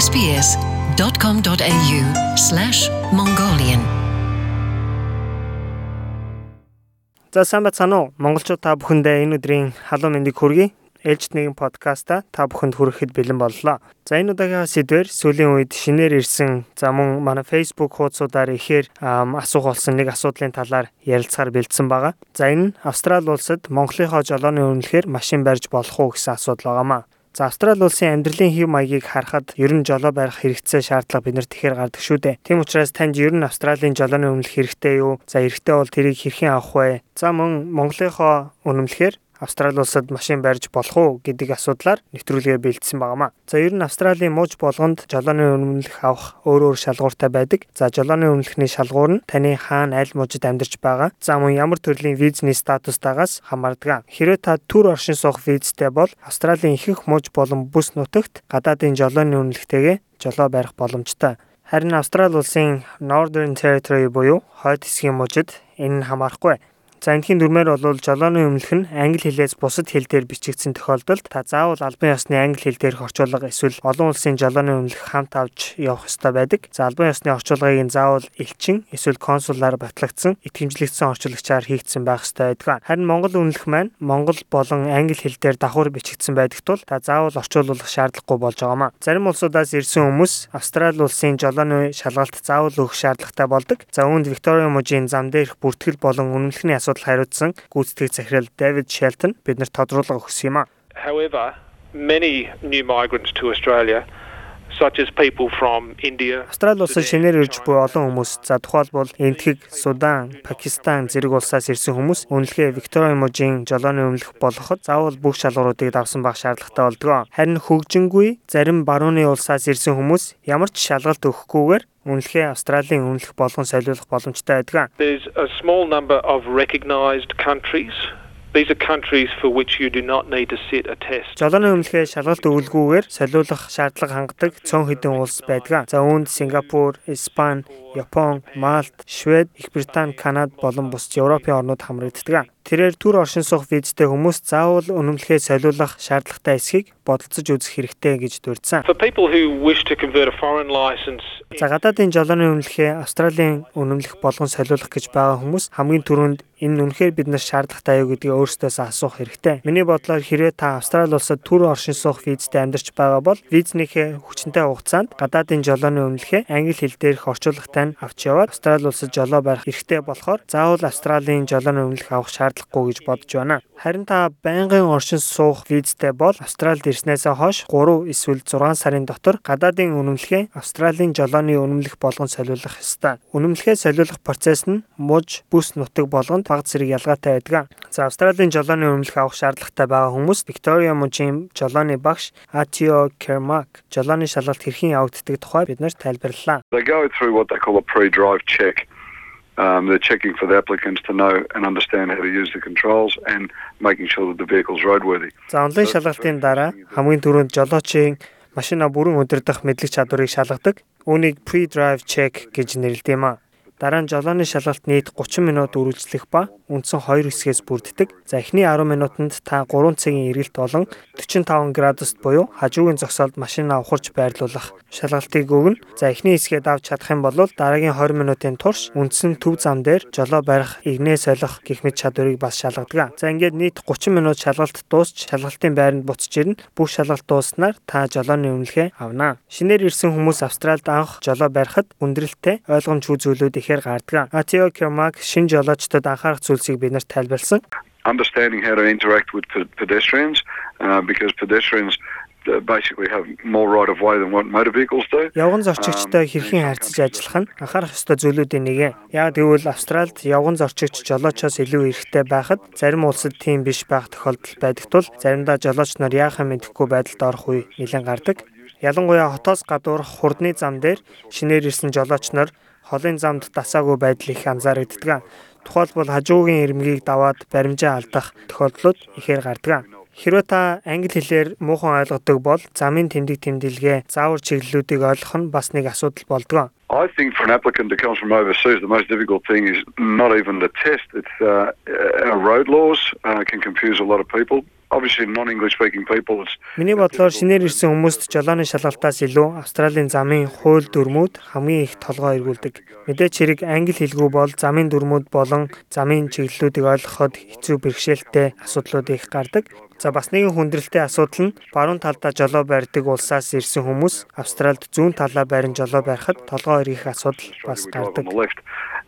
sbs.com.au/mongolian За сайн бацгаана уу? Монголчууд та бүхэндээ энэ өдрийн халуун мэндийг хүргэе. Ээлжид нэгэн подкаста та бүхэнд хүрэхэд бэлэн боллоо. За энэ удаагийн сэдвэр сүүлийн үед шинээр ирсэн за мөн манай Facebook хуудасуудаар ихээр асуух болсон нэг асуудлын талаар ярилцахаар бэлдсэн байгаа. За энэ Австрали улсад Монголынхоо жолооны үнэлэхээр машин барьж болох уу гэсэн асуудал байгаамаа. За Австрали улсын амьдралын хэв маягийг харахад ер нь жолоо барих хэрэгцээ шаардлага биднэрт ихээр гардаг шүү дээ. Тийм учраас танд ер нь Австралийн жолооны үнэлэх хэрэгтэй юу? За эрэгтэй бол тэрийг хэрхэн авах вэ? За мөн Монголынхоо үнэмлэхээр Австрали улсад машин барьж болох уу гэдэг асуудлаар нэвтрүүлгээ бэлдсэн байнамаа. За ер нь Австралийн мууж болгонд жолооны үнэмлэх авах өөр өөр шалгууртай байдаг. За жолооны үнэмлэхний шалгуур нь таны хаана аль мужид амьдарч байгаа, за мөн ямар төрлийн визний статустаагаас хамаардаг. Хэрвээ та төр оршин суух визтэй бол Австралийн ихэнх мууж болон бүс нутагт гадаадын жолооны үнэлэхтэйгээ жолоо барих боломжтой. Харин Австрали улсын Northern Territory буюу хойд хэсгийн мужид энэ нь хамаарахгүй. За энэхийн дүрмээр бол жолооны өмнөх нь англи хэлээс бусад хэл дээр бичигдсэн тохиолдолд та заавал албан ёсны англи хэл дээрх орчуулга эсвэл олон улсын жолооны өмнөх хамт авч явах ёстой байдаг. За албан ёсны орчуулгыг нь заавал элчин эсвэл консулаар батлагдсан итгэмжлэгдсэн орчуулагчаар хийгдсэн байх ёстой байдаг. Харин Монгол үнэлэх маань Монгол болон англи хэл дээр давхар бичигдсэн байдаг тул та заавал орчуулах шаардлагагүй болж байгаамаа. Зарим улсуудаас ирсэн хүмүүс Австрали улсын жолооны шалгалт заавал өгөх шаардлагатай болдог. За үүнд Виктория мужийн зам дээрх бүртгэл болон үнэмлэхний асуудал хариуцсан гүйцэтгэх захирал Дэвид Шелтон биднэрт тодруулга өгсөн юм а. However, many new migrants to Australia Австрали улсад шинээр ирж буй олон хүмүүс за тухайлбал Энтхэг, Судан, Пакистан зэрэг улсаас ирсэн хүмүүс үнэлгээ Виктория мужийн жолооны өмнөх болгоход заавал бүх шалгууруудыг давсан байх шаардлагатай болдгоо. Харин хөгжингүй зарим барууны улсаас ирсэн хүмүүс ямар ч шалгалт өгөхгүйгээр үнэлгээ Австралийн үнэлэх болгон солиулах боломжтой байдаг. There's a small number of recognized countries These are countries for which you do not need to sit a test. Жолооны өмнөхөө шалгалт өгөлгүйгээр солиулах шаардлага хангадаг цөөн хэдэн улс байдаг. За үүнд Сингапур, Испани, Япон, Малт, Швед, Их Британи, Канада болон бусад Европын орнууд хамрагддаг. Тэрээр төр оршин суух визтэй хүмүүс заавал үнэмлэхээ солиулах шаардлагатай эсхийг бодолцож үзэх хэрэгтэй гэж дурдсан. За гадаадын жолооны үнэлэхээ Австралийн үнэмлэх болгон солиулах гэж байгаа хүмүүс хамгийн түрүүнд энэ үнэхээр бид нар шаардлагатай юу гэдгийг өөрсдөөс асуух хэрэгтэй. Миний бодлоор хэрвээ та Австрали улсад түр оршин суух визтэй амьдарч байгаа бол визнийхээ хүчинтэй хугацаанд гадаадын жолооны өмнөхөө англи хэл дээрх орчуулагтай нь авч яваад Австрали улсад жолоо барих эрхтэй болохоор заавал Австралийн жолооны өмнөх авах шаардлагагүй гэж бодож байна. Харин та байнгын оршин суух визтэй бол Австралид ирснээсээ хойш 3 эсвэл 6 сарын дотор гадаадын үнэмлэхээ Австралийн жолооны үнэмлэх болгон солиулах ёстой. Үнэмлэхээ солиулах процесс нь муж бүс нутаг болгонд баг зэрэг ялгаатай байдаг. За Австралийн жолооны өмнөх авах шаардлагатай байгаа хүмүүс Victoria мужийн жолооны багш Atio Kermack жолооны шалгалт хэрхэн явагддаг тухай биднэрт тайлбарлалаа. They go through what they call a pre-drive check. Um, they're checking for the applicants to know and understand how to use the controls and making sure that the vehicle's roadworthy. За онлайн шалгалтын дараа хамгийн түрүүнд жолоочийн машина бүрэн удирдах мэдлэг чадварыг шалгадаг. Үүнийг pre-drive check гэж нэрлэдэг юм а. Дараа нь жолооны шалгалт нийт 30 минут үргэлжлэх ба үндсэн 2 хэсгээс бүрддэг. За эхний 10 минутанд та 3 цагийн эргэлт болон 45 градуст буюу хажуугийн зогсоолд машинаа ухарч байрлуулах шалгалтыг өгнө. За эхний хэсгээд авч чадах юм бол дараагийн 20 минутын турш үндсэн төв зам дээр жолоо барих, игнээ солих гэх мэт чадварыг бас шалгадаг. За ингээд нийт 30 минут шалгалт дуусч шалгалтын байранд буцаж ирнэ. Бүх шалгалт дууснаар та жолооны үнэлгээ авна. Шинээр ирсэн хүмүүс Австралид анх жолоо барихад хүндрэлтэй ойлгомжгүй зүйлүүд их ихээр гардаг. Атио Кермак шин жолоочдод анхаарах зүйлсийг бид нарт тайлбарлсан. Understanding how to interact with pedestrians uh, because pedestrians basically have more right of way than what motor vehicles do. Явган зорчигчтой хэрхэн харьцаж ажиллах нь анхаарах ёстой зүйлүүдийн нэг. Яг тэгвэл Австралид явган зорчигч жолоочоос илүү эрхтэй байхад зарим улсад тийм биш байх тохиолдол байдаг тул заримдаа жолооч нар яахаа мэдэхгүй байдалд орох үе нэлээд гардаг. Ялангуяа хотоос гадуур хурдны зам дээр шинээр ирсэн жолооч нар холын замд дасаагүй байдал их анзаарэгддэг. Тухайлбал хажуугийн ирмгийг даваад баримжаа алдах тохиолдлууд ихээр гардаг. Хэрвээ та англи хэлээр муухан ойлгодог бол замын тэмдэг тэмдэглэгээ заавар чиглэлүүдийг ойлгох нь бас нэг асуудал болдог. I think for an applicant that comes from overseas, the most difficult thing is not even the test. It's uh, our road laws uh, can confuse a lot of people. Obviously non-English speaking people. Миний бодлоор шинээр ирсэн хүмүүст жолооны шалгалтаас илүү Австралийн замын хууль дүрмүүд хамгийн их толгой эргүүлдэг. Мэдээч хэрэг англи хэлгүй бол замын дүрмүүд болон замын чиглэлүүдийг ойлгоход хэцүү бэрхшээлтэй асуудлууд их гардаг. За бас нэгэн хүндрэлтэй асуудал нь баруун талдаа жолоо барьдаг улсаас ирсэн хүмүүс Австральд зүүн талаа барин жолоо барихад толгой эргэх асуудал бас гардаг.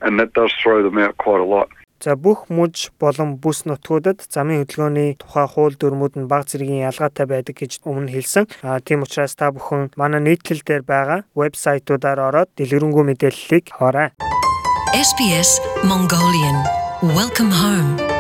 and that does throw them out quite a lot. За бүх мужи болон бүс нутгуудад замын хөдөлгөөний тухай хууль дүрмүүд нь баг зэргийн ялгаатай байдаг гэж өмнө хэлсэн. А тийм учраас та бүхэн манай нийтлэл дээр байгаа вебсайтуудаар ороод дэлгэрэнгүй мэдээллийг аваарай. SBS Mongolian Welcome home